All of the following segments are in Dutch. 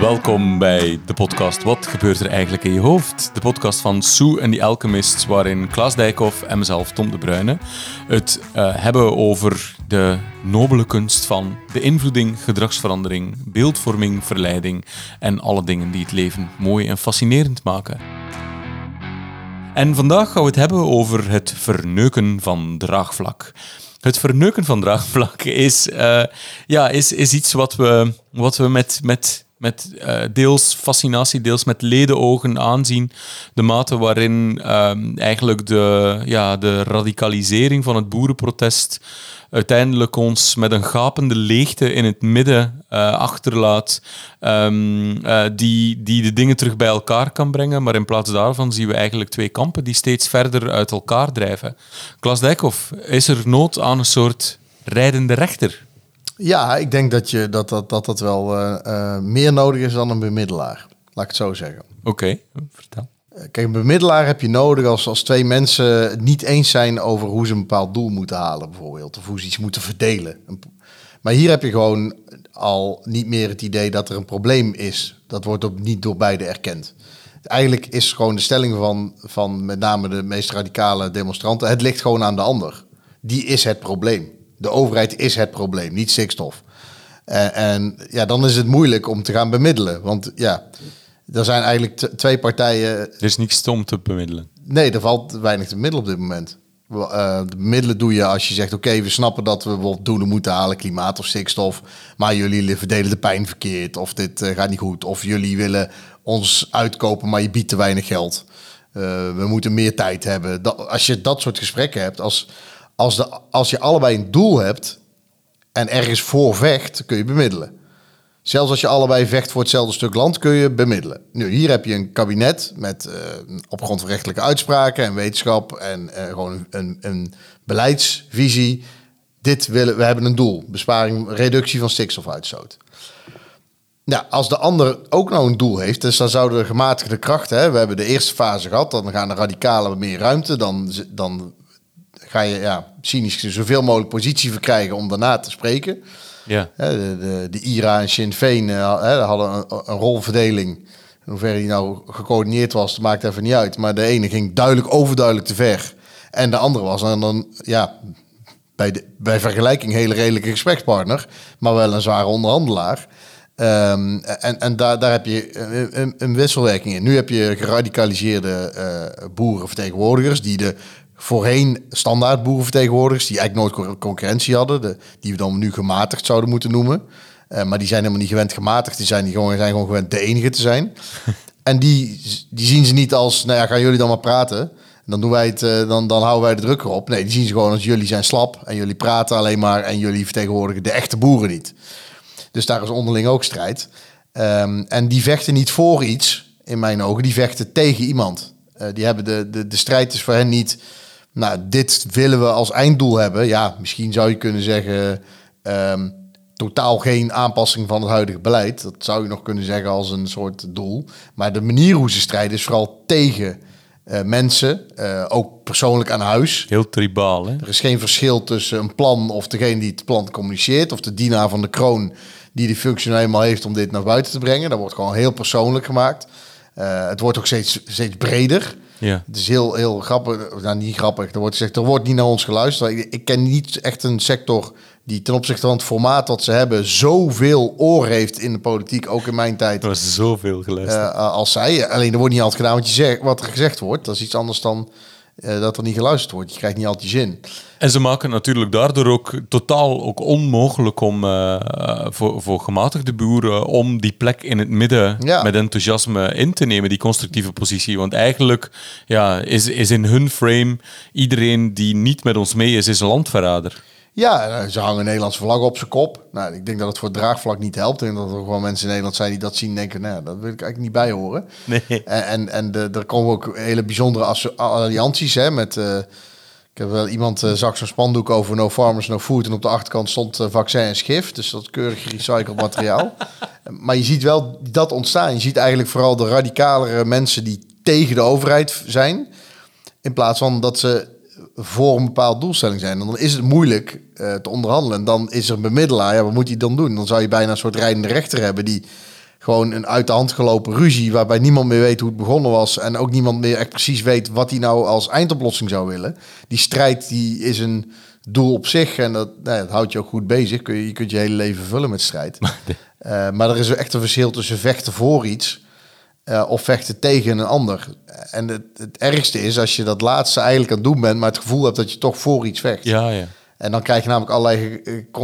Welkom bij de podcast Wat gebeurt er eigenlijk in je hoofd? De podcast van Sue en The Alchemists, waarin Klaas Dijkhoff en mezelf, Tom de Bruyne, het uh, hebben over de nobele kunst van beïnvloeding, gedragsverandering, beeldvorming, verleiding en alle dingen die het leven mooi en fascinerend maken. En vandaag gaan we het hebben over het verneuken van draagvlak. Het verneuken van draagvlak is, uh, ja, is, is iets wat we, wat we met, met met uh, deels fascinatie, deels met ledenogen aanzien. De mate waarin um, eigenlijk de, ja, de radicalisering van het boerenprotest uiteindelijk ons met een gapende leegte in het midden uh, achterlaat, um, uh, die, die de dingen terug bij elkaar kan brengen. Maar in plaats daarvan zien we eigenlijk twee kampen die steeds verder uit elkaar drijven. Klas Dijkhoff, is er nood aan een soort rijdende rechter? Ja, ik denk dat je, dat, dat, dat, dat wel uh, uh, meer nodig is dan een bemiddelaar. Laat ik het zo zeggen. Oké, okay. vertel. Eh, kijk, een bemiddelaar heb je nodig als, als twee mensen het niet eens zijn over hoe ze een bepaald doel moeten halen, bijvoorbeeld. Of hoe ze iets moeten verdelen. Maar hier heb je gewoon al niet meer het idee dat er een probleem is. Dat wordt ook niet door beide erkend. Eigenlijk is gewoon de stelling van, van met name de meest radicale demonstranten: het ligt gewoon aan de ander. Die is het probleem de overheid is het probleem, niet stikstof. En, en ja, dan is het moeilijk om te gaan bemiddelen. Want ja, er zijn eigenlijk twee partijen. Er is niets om te bemiddelen. Nee, er valt weinig te bemiddelen op dit moment. Uh, de middelen doe je als je zegt: Oké, we snappen dat we wat doelen moeten halen, klimaat of stikstof. Maar jullie verdelen de pijn verkeerd. Of dit uh, gaat niet goed. Of jullie willen ons uitkopen, maar je biedt te weinig geld. Uh, we moeten meer tijd hebben. Dat, als je dat soort gesprekken hebt, als, als, de, als je allebei een doel hebt en ergens voor vecht, kun je bemiddelen. Zelfs als je allebei vecht voor hetzelfde stuk land, kun je bemiddelen. Nu, hier heb je een kabinet met uh, op grond van rechtelijke uitspraken en wetenschap en uh, gewoon een, een, beleidsvisie. Dit willen, we hebben een doel: besparing, reductie van stikstofuitstoot. Nou, als de ander ook nou een doel heeft, dus dan zouden de gematigde krachten, hè, we hebben de eerste fase gehad, dan gaan de radicalen meer ruimte, dan, dan ga je ja, cynisch zoveel mogelijk positie verkrijgen om daarna te spreken. Ja. De, de, de IRA en Sinn Féin uh, hadden een, een, rolverdeling. In hoeverre die nou gecoördineerd was, dat maakt even niet uit. Maar de ene ging duidelijk overduidelijk te ver. En de andere was dan, dan ja, bij, de, bij vergelijking hele redelijke gesprekspartner, maar wel een zware onderhandelaar. Um, en en daar, daar heb je een, een, wisselwerking in. Nu heb je geradicaliseerde uh, boerenvertegenwoordigers die de voorheen standaard boerenvertegenwoordigers, die eigenlijk nooit concurrentie hadden, de, die we dan nu gematigd zouden moeten noemen. Uh, maar die zijn helemaal niet gewend gematigd, die zijn, die gewoon, zijn gewoon gewend de enige te zijn. en die, die zien ze niet als, nou ja, gaan jullie dan maar praten. Dan, doen wij het, uh, dan, dan houden wij de druk erop. Nee, die zien ze gewoon als jullie zijn slap en jullie praten alleen maar en jullie vertegenwoordigen de echte boeren niet. Dus daar is onderling ook strijd. Um, en die vechten niet voor iets, in mijn ogen, die vechten tegen iemand. Uh, die hebben de, de, de strijd is voor hen niet nou, dit willen we als einddoel hebben. Ja, misschien zou je kunnen zeggen, um, totaal geen aanpassing van het huidige beleid. Dat zou je nog kunnen zeggen als een soort doel. Maar de manier hoe ze strijden is vooral tegen uh, mensen, uh, ook persoonlijk aan huis. Heel tribaal, hè? Er is geen verschil tussen een plan of degene die het plan communiceert... of de dienaar van de kroon die de functie nou eenmaal heeft om dit naar buiten te brengen. Dat wordt gewoon heel persoonlijk gemaakt. Uh, het wordt ook steeds, steeds breder... Ja. Het is heel, heel grappig, nou niet grappig, er wordt gezegd, er wordt niet naar ons geluisterd. Ik, ik ken niet echt een sector die ten opzichte van het formaat dat ze hebben zoveel oor heeft in de politiek, ook in mijn tijd. Er was zoveel geluisterd. Uh, als zij. Alleen er wordt niet altijd gedaan wat, je zegt, wat er gezegd wordt. Dat is iets anders dan uh, dat er niet geluisterd wordt. Je krijgt niet altijd je zin. En ze maken natuurlijk daardoor ook totaal ook onmogelijk om uh, voor, voor gematigde boeren om die plek in het midden ja. met enthousiasme in te nemen, die constructieve positie. Want eigenlijk ja, is, is in hun frame iedereen die niet met ons mee is, is een landverrader. Ja, ze hangen een Nederlandse vlag op zijn kop. Nou, ik denk dat het voor het draagvlak niet helpt. En dat er gewoon mensen in Nederland zijn die dat zien en denken, nou, dat wil ik eigenlijk niet bij horen. Nee. En, en, en de, er komen ook hele bijzondere allianties hè, met... Uh, ik heb wel iemand uh, zag zo'n spandoek over no farmers, no food. En op de achterkant stond uh, vaccin en schif. Dus dat keurig gerecycled materiaal. maar je ziet wel dat ontstaan. Je ziet eigenlijk vooral de radicalere mensen die tegen de overheid zijn. In plaats van dat ze voor een bepaald doelstelling zijn. En dan is het moeilijk uh, te onderhandelen. En dan is er een bemiddelaar. Ja, wat moet hij dan doen? Dan zou je bijna een soort rijdende rechter hebben die gewoon een uit de hand gelopen ruzie... waarbij niemand meer weet hoe het begonnen was... en ook niemand meer echt precies weet wat hij nou als eindoplossing zou willen. Die strijd die is een doel op zich en dat, nou ja, dat houdt je ook goed bezig. Kun je, je kunt je hele leven vullen met strijd. Uh, maar er is echt een verschil tussen vechten voor iets... Uh, of vechten tegen een ander. En het, het, ergste is als je dat laatste eigenlijk aan het doen bent, maar het gevoel hebt dat je toch voor iets vecht. Ja, ja. En dan krijg je namelijk allerlei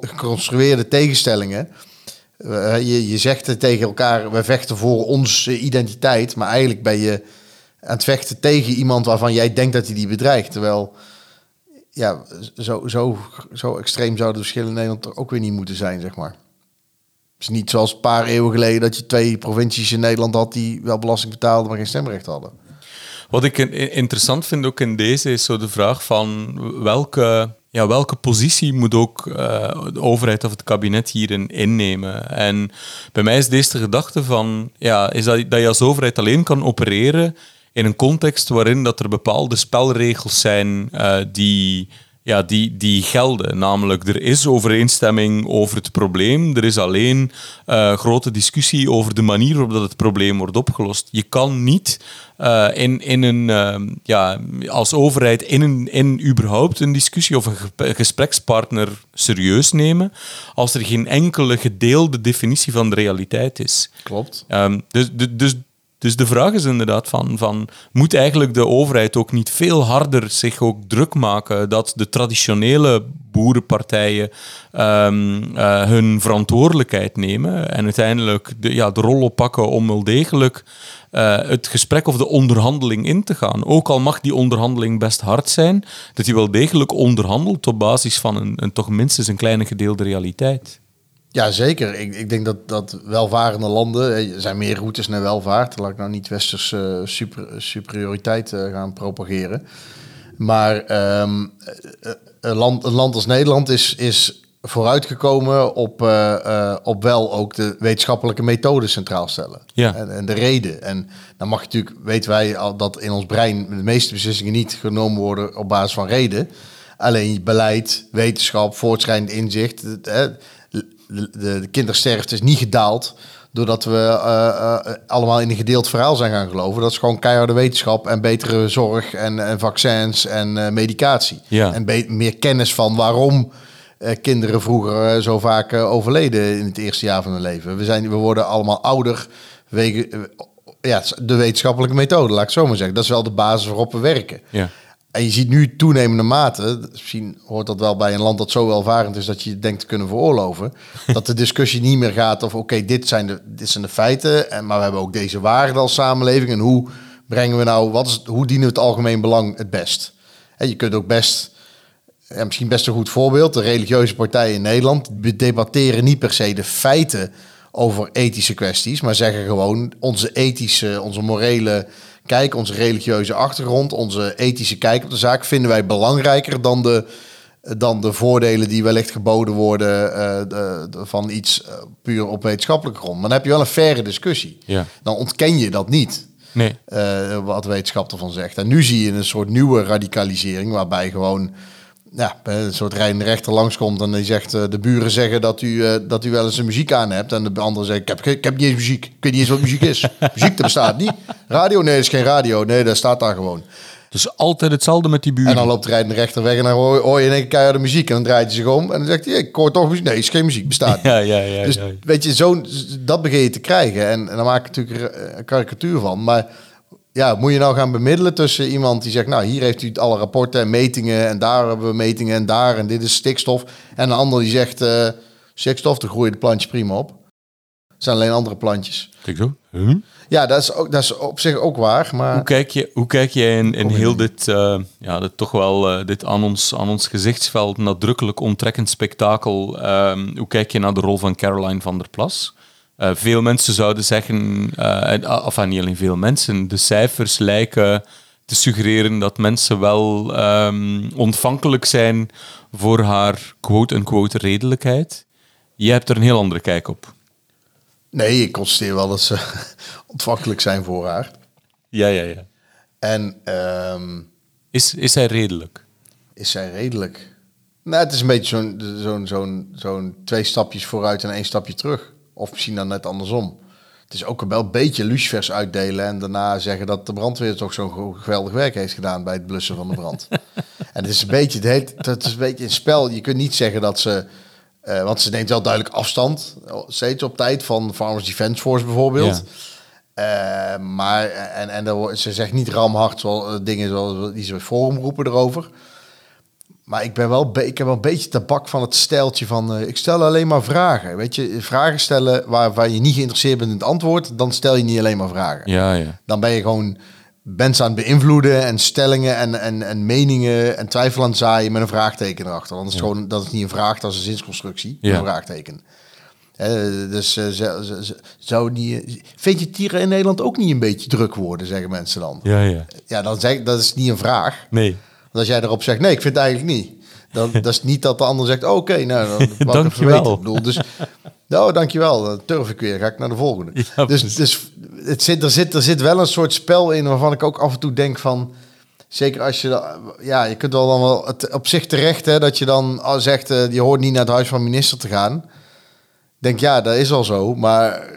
geconstrueerde tegenstellingen. Uh, je, je zegt tegen elkaar, we vechten voor onze identiteit, maar eigenlijk ben je aan het vechten tegen iemand waarvan jij denkt dat hij die bedreigt. Terwijl, ja, zo, zo, zo extreem zouden de verschillen in Nederland er ook weer niet moeten zijn, zeg maar. Het is niet zoals een paar eeuwen geleden dat je twee provincies in Nederland had die wel belasting betaalden, maar geen stemrecht hadden. Wat ik interessant vind ook in deze is zo de vraag van welke, ja, welke positie moet ook uh, de overheid of het kabinet hierin innemen. En bij mij is deze de gedachte van, ja, is dat, dat je als overheid alleen kan opereren in een context waarin dat er bepaalde spelregels zijn uh, die ja, die, die gelden. Namelijk, er is overeenstemming over het probleem. Er is alleen uh, grote discussie over de manier waarop dat het probleem wordt opgelost. Je kan niet uh, in, in een, uh, ja, als overheid in, een, in überhaupt een discussie of een gesprekspartner serieus nemen als er geen enkele gedeelde definitie van de realiteit is. Klopt. Um, dus, dus, dus de vraag is inderdaad van, van, moet eigenlijk de overheid ook niet veel harder zich ook druk maken dat de traditionele boerenpartijen um, uh, hun verantwoordelijkheid nemen en uiteindelijk de, ja, de rol oppakken om wel degelijk uh, het gesprek of de onderhandeling in te gaan. Ook al mag die onderhandeling best hard zijn, dat hij wel degelijk onderhandelt op basis van een, een toch minstens een kleine gedeelde realiteit. Ja, zeker. Ik, ik denk dat, dat welvarende landen, er zijn meer routes naar welvaart. Laat ik nou niet westers uh, super, superioriteit uh, gaan propageren. Maar um, een, land, een land als Nederland is, is vooruitgekomen op, uh, op wel ook de wetenschappelijke methode centraal stellen. Ja. En, en, de reden. En dan mag je natuurlijk, weten wij al dat in ons brein de meeste beslissingen niet genomen worden op basis van reden. Alleen beleid, wetenschap, voortschrijdend inzicht de, de, kindersterfte is niet gedaald doordat we uh, uh, allemaal in een gedeeld verhaal zijn gaan geloven. Dat is gewoon keiharde wetenschap en betere zorg en, en vaccins en uh, medicatie. Ja. En meer kennis van waarom kinderen vroeger zo vaak overleden in het eerste jaar van hun leven. We, zijn, we worden allemaal ouder wegen ja, de wetenschappelijke methode, laat ik zo maar zeggen. Dat is wel de basis waarop we werken. Ja. En je ziet nu toenemende mate, misschien hoort dat wel bij een land dat zo welvarend is dat je denkt te kunnen veroorloven, dat de discussie niet meer gaat of oké, dit, zijn de, dit zijn de feiten, en, maar we hebben ook deze waarden als samenleving en hoe brengen we nou, wat is, hoe dienen we het algemeen belang het best? En je kunt ook best, ja, misschien best een goed voorbeeld, de religieuze partijen in Nederland debatteren niet per se de feiten over ethische kwesties, maar zeggen gewoon onze ethische, onze morele kijk, onze religieuze achtergrond, onze ethische kijk op de zaak vinden wij belangrijker dan de, dan de voordelen die wellicht geboden worden uh, de, van iets uh, puur op wetenschappelijke grond. Maar dan heb je wel een faire discussie. Ja. Dan ontken je dat niet. Nee. Uh, wat wetenschap ervan zegt. En nu zie je een soort nieuwe radicalisering waarbij gewoon ja, een soort rijdende rechter langskomt en die zegt, uh, de buren zeggen dat u, uh, dat u wel eens een muziek aan hebt. En de andere zegt, ik heb, ik heb niet eens muziek. Ik weet niet eens wat muziek is. muziek, dat bestaat niet. Radio, nee, dat is geen radio. Nee, dat staat daar gewoon. Dus altijd hetzelfde met die buren. En dan loopt de rijdende rechter weg en dan hoor, hoor je in één keer de muziek. En dan draait hij zich om en dan zegt hij, ik hoor toch muziek. Nee, is geen muziek, bestaat ja, ja, ja, dus weet je, zo, dat begin je te krijgen. En, en dan maak ik natuurlijk een karikatuur van. Maar ja, moet je nou gaan bemiddelen tussen iemand die zegt, nou hier heeft u alle rapporten en metingen en daar hebben we metingen en daar en dit is stikstof. En een ander die zegt, uh, stikstof, daar groeien de plantjes prima op. Het zijn alleen andere plantjes. Kijk zo. Huh? Ja, dat is, ook, dat is op zich ook waar. Maar... Hoe kijk je, hoe kijk jij in, in heel dit, uh, ja, dit toch wel uh, dit aan ons, aan ons gezichtsveld nadrukkelijk onttrekkend spektakel? Um, hoe kijk je naar de rol van Caroline van der Plas? Uh, veel mensen zouden zeggen, uh, of niet alleen veel mensen, de cijfers lijken te suggereren dat mensen wel um, ontvankelijk zijn voor haar quote-unquote redelijkheid. Je hebt er een heel andere kijk op. Nee, ik constateer wel dat ze ontvankelijk zijn voor haar. Ja, ja, ja. En um, is, is zij redelijk? Is zij redelijk? Nou, het is een beetje zo'n zo'n zo'n zo'n twee stapjes vooruit en één stapje terug. Of misschien dan net andersom. het is ook wel een beetje lucifers uitdelen en daarna zeggen dat de brandweer toch zo'n geweldig werk heeft gedaan bij het blussen van de brand. en het is een beetje, het, heet, het is een beetje een spel. Je kunt niet zeggen dat ze, eh, want ze neemt wel duidelijk afstand, steeds op tijd van Farmers Defence Force bijvoorbeeld. Eh, maar en, en ze zegt niet ramhard zoals dingen zoals die ze forum roepen erover. Maar ik, ben wel ik heb wel een beetje tabak van het steltje van... Uh, ik stel alleen maar vragen. Weet je, vragen stellen waar, waar je niet geïnteresseerd bent in het antwoord... dan stel je niet alleen maar vragen. Ja, ja. Dan ben je gewoon mensen aan het beïnvloeden... en stellingen en, en, en meningen en twijfel aan het zaaien... met een vraagteken erachter. Is het gewoon, dat is niet een vraag, dat is een zinsconstructie. Ja. Een vraagteken. Dus uh, zou niet. Vind je tieren in Nederland ook niet een beetje druk worden, zeggen mensen dan? Ja, ja. Ja, dan zeg dat is niet een vraag. Nee als jij erop zegt, nee, ik vind het eigenlijk niet. Dan dat is niet dat de ander zegt, oké, nou, dan dankjewel. Ik bedoel, dus, nou, dankjewel, dan turf ik weer, ga ik naar de volgende. dus dus het zit, er, zit, er zit wel een soort spel in waarvan ik ook af en toe denk van... Zeker als je, ja, je kunt wel dan wel het op zich terecht hè, dat je dan zegt, uh, je hoort niet naar het huis van minister te gaan. Denk ja, dat is al zo, maar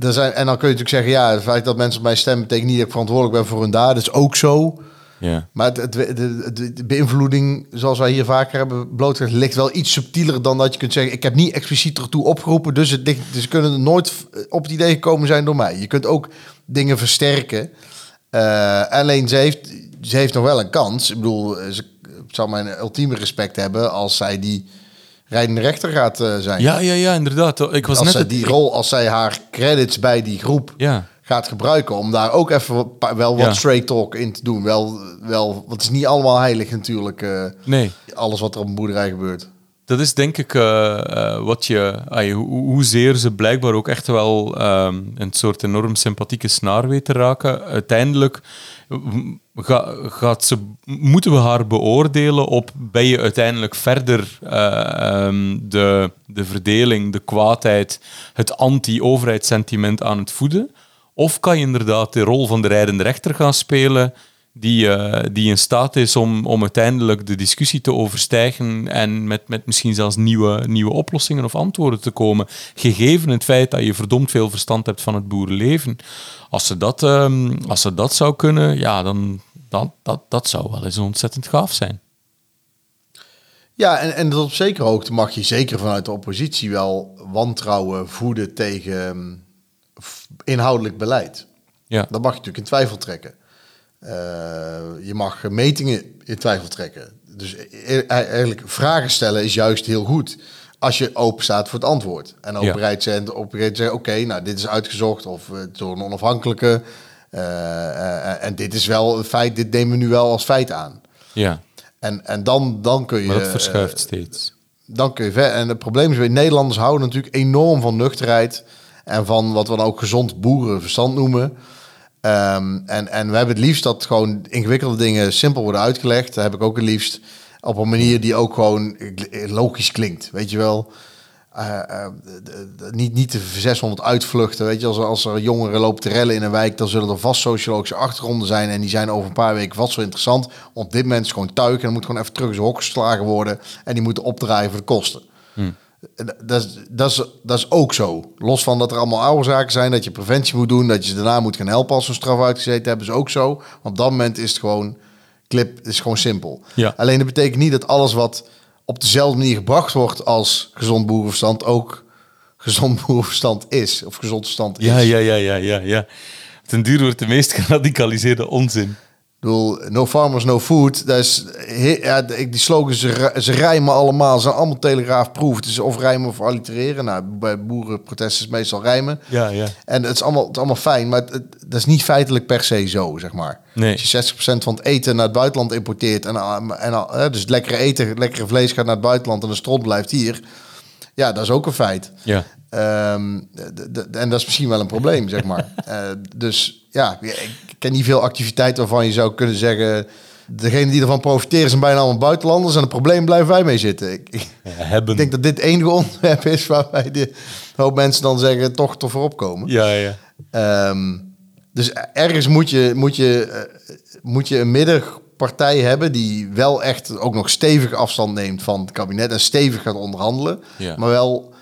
er zijn, en dan kun je natuurlijk zeggen, ja, het feit dat mensen op mij stemmen betekent niet dat ik verantwoordelijk ben voor hun daden, dat is ook zo. Ja. Maar het, de, de, de, beïnvloeding, zoals wij hier vaker hebben blootgelegd, ligt wel iets subtieler dan dat je kunt zeggen: ik heb niet expliciet ertoe opgeroepen, dus, het, dus ze kunnen nooit op het idee gekomen zijn door mij. Je kunt ook dingen versterken. Uh, alleen ze heeft, ze heeft nog wel een kans. Ik bedoel, ze zou mijn ultieme respect hebben als zij die rijdende rechter gaat uh, zijn. Ja, ja, ja, inderdaad. Ik was als net die rol, als zij haar credits bij die groep ja gaat gebruiken. Om daar ook even wel wat straight talk in te doen. Wel, wel, want het is niet allemaal heilig natuurlijk. Uh, nee. Alles wat er op een boerderij gebeurt. Dat is denk ik uh, uh, wat je, uh, hoe, hoezeer ze blijkbaar ook echt wel ehm, een soort enorm sympathieke snaar weten raken. Uiteindelijk ga, gaat ze, moeten we haar beoordelen op ben je uiteindelijk verder ehm, de, de verdeling, de kwaadheid, het anti-overheidssentiment aan het voeden. Of kan je inderdaad de rol van de rijdende rechter gaan spelen, die, uh, die in staat is om, om uiteindelijk de discussie te overstijgen en met, met misschien zelfs nieuwe, nieuwe oplossingen of antwoorden te komen, gegeven het feit dat je verdomd veel verstand hebt van het boerenleven. Als ze dat, um, als ze dat zou kunnen, ja, dan dat, dat, dat zou wel eens ontzettend gaaf zijn. Ja, en, en op zekere hoogte mag je zeker vanuit de oppositie wel wantrouwen voeden tegen ehm, inhoudelijk beleid. Ja. Dat mag je natuurlijk in twijfel trekken. Uh, je mag metingen in twijfel trekken. Dus e-, e-, eigenlijk vragen stellen is juist heel goed. Als je open staat voor het antwoord. En ook bereid zijn op te zeggen: oké, nou, dit is uitgezocht of uh, door een onafhankelijke. Uh, en dit is wel een feit, dit nemen we nu wel als feit aan. Ja. En, en dan, dan kun je. Maar dat verschuift steeds. Dan kun je ver. En het probleem is, Nederlanders houden natuurlijk enorm van nuchterheid. En van wat we dan ook gezond boerenverstand noemen. Um, en, en we hebben het liefst dat gewoon ingewikkelde dingen simpel worden uitgelegd. Daar heb ik ook het liefst op een manier die ook gewoon logisch klinkt. Weet je wel. Uh, uh, niet, niet de 600 uitvluchten. Weet je, als, als er jongeren lopen te rellen in een wijk, dan zullen er vast sociologische achtergronden zijn. En die zijn over een paar weken vast zo interessant. Op dit moment is gewoon tuigen. En moet gewoon even terug in zijn hok geslagen worden. En die moeten opdraaien voor de kosten. Hmm. Dat is, dat, is, dat is ook zo. Los van dat er allemaal oude zaken zijn, dat je preventie moet doen, dat je ze daarna moet gaan helpen als ze een straf uitgezeten hebben, is ook zo. Want op dat moment is het gewoon, clip is gewoon simpel. Ja. Alleen dat betekent niet dat alles wat op dezelfde manier gebracht wordt als gezond boerenverstand ook gezond boerenverstand is. Of gezond verstand is. Ja, ja, ja, ja, ja, ja. Ten duur wordt de meest geradicaliseerde onzin bedoel, no farmers, no food. Dat is, ja, die slogans, ze, rijmen allemaal. Ze zijn allemaal telegraafproef. Het is of rijmen of allitereren. Nou, bij boerenprotesten is meestal rijmen. Ja, ja. En het is allemaal, het is allemaal fijn, maar het, dat is niet feitelijk per se zo, zeg maar. Nee. Als je 60% van het eten naar het buitenland importeert... en, en dus het lekkere eten, lekkere vlees gaat naar het buitenland... en de strot blijft hier... Ja, dat is ook een feit. Ja. Um, en dat is misschien wel een probleem, zeg maar. Uh, dus ja, ik ken niet veel activiteiten waarvan je zou kunnen zeggen... Degene die ervan profiteren zijn bijna allemaal buitenlanders... en het probleem blijven wij mee zitten. Ik, denk dat dit enige onderwerp is... waarbij de hoop mensen dan zeggen toch toch voorop komen. Ja, ja. Um, dus ergens moet je, moet, je, uh, moet je een middenpartij hebben... die wel echt ook nog stevig afstand neemt van het kabinet... en stevig gaat onderhandelen. Ja. Maar wel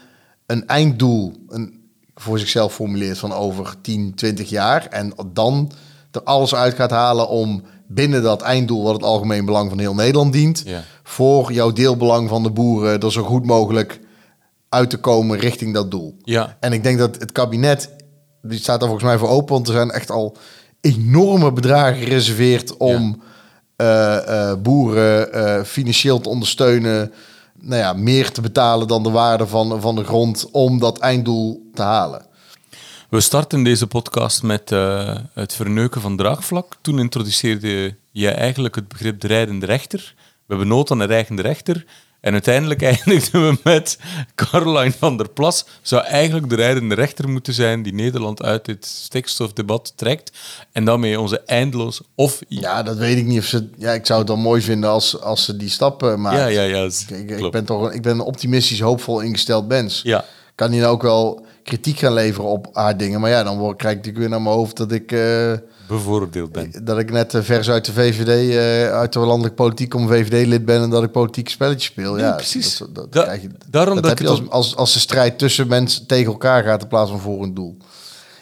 een einddoel, een voor zichzelf formuleert van over 10, 20 jaar. En dan er alles uit gaat halen om binnen dat einddoel, wat het algemeen belang van heel Nederland dient, Ja. voor jouw deelbelang van de boeren er zo goed mogelijk uit te komen richting dat doel. Ja. En ik denk dat het kabinet, die staat er volgens mij voor open, want er zijn echt al enorme bedragen gereserveerd om eh, eh, boeren eh, financieel te ondersteunen. Nou ja, meer te betalen dan de waarde van, van de grond om dat einddoel te halen. We starten deze podcast met eh, het verneuken van draagvlak. Toen introduceerde je eigenlijk het begrip de rijdende rechter. We hebben nood aan een rijdende rechter. En uiteindelijk eindigden we met Caroline van der Plas. Zou eigenlijk de rijdende rechter moeten zijn die Nederland uit dit stikstofdebat trekt. En daarmee onze eindeloos... Of... Ja, dat weet ik niet of ze. Ja, ik zou het wel mooi vinden als, als ze die stappen maken. ja, ja. ja, Ik, ik ben toch een, ik ben een optimistisch, hoopvol ingesteld mens. Ja. Kan hier ook wel kritiek gaan leveren op haar dingen. Maar ja, dan word, krijg ik natuurlijk weer naar mijn hoofd dat ik, eh, bevooroordeeld ben. dat ik net eh, vers uit de VVD, eh, uit de landelijke politiek om VVD-lid ben en dat ik politieke spelletjes speel. ja, precies. Dat, dat, Da- krijg je, daarom dat, dat heb ik je als, als, als de strijd tussen mensen tegen elkaar gaat in plaats van voor een doel.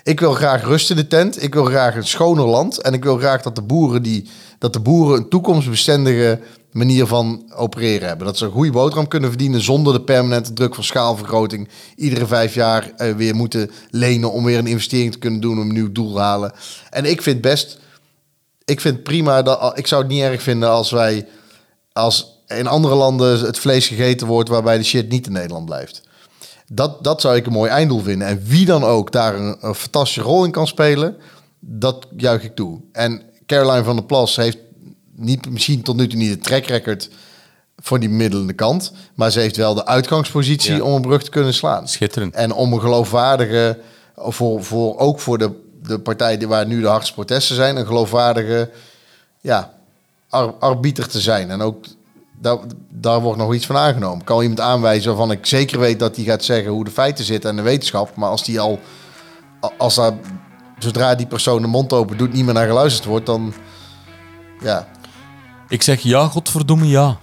Ik wil graag rust in de tent. Ik wil graag een schoner land. En ik wil graag dat de boeren, die, dat de boeren een toekomstbestendige manier van opereren hebben. Dat ze een goede boterham kunnen verdienen zonder de permanente druk van schaalvergroting. Iedere vijf jaar eh, weer moeten lenen om weer een investering te kunnen doen om een nieuw doel te halen. En ik vind best, ik vind prima, dat, ik zou het niet erg vinden als wij, als in andere landen het vlees gegeten wordt waarbij de shit niet in Nederland blijft. Dat, dat zou ik een mooi einddoel vinden. En wie dan ook daar een, fantastische rol in kan spelen, dat juich ik toe. En Caroline van der Plas heeft niet, misschien tot nu toe niet het track record voor die middelende kant, maar ze heeft wel de uitgangspositie Ja. om een brug te kunnen slaan. Schitterend. En om een geloofwaardige, voor, voor, ook voor de, de partij die waar nu de hardste protesten zijn, een geloofwaardige ja, ar- arbiter te zijn. En ook daar, daar wordt nog iets van aangenomen. Kan iemand aanwijzen waarvan ik zeker weet dat hij gaat zeggen hoe de feiten zitten en de wetenschap. Maar als die al, als daar, zodra die persoon de mond open doet, niet meer naar geluisterd wordt, dan ja. Ik zeg ja, godverdomme ja.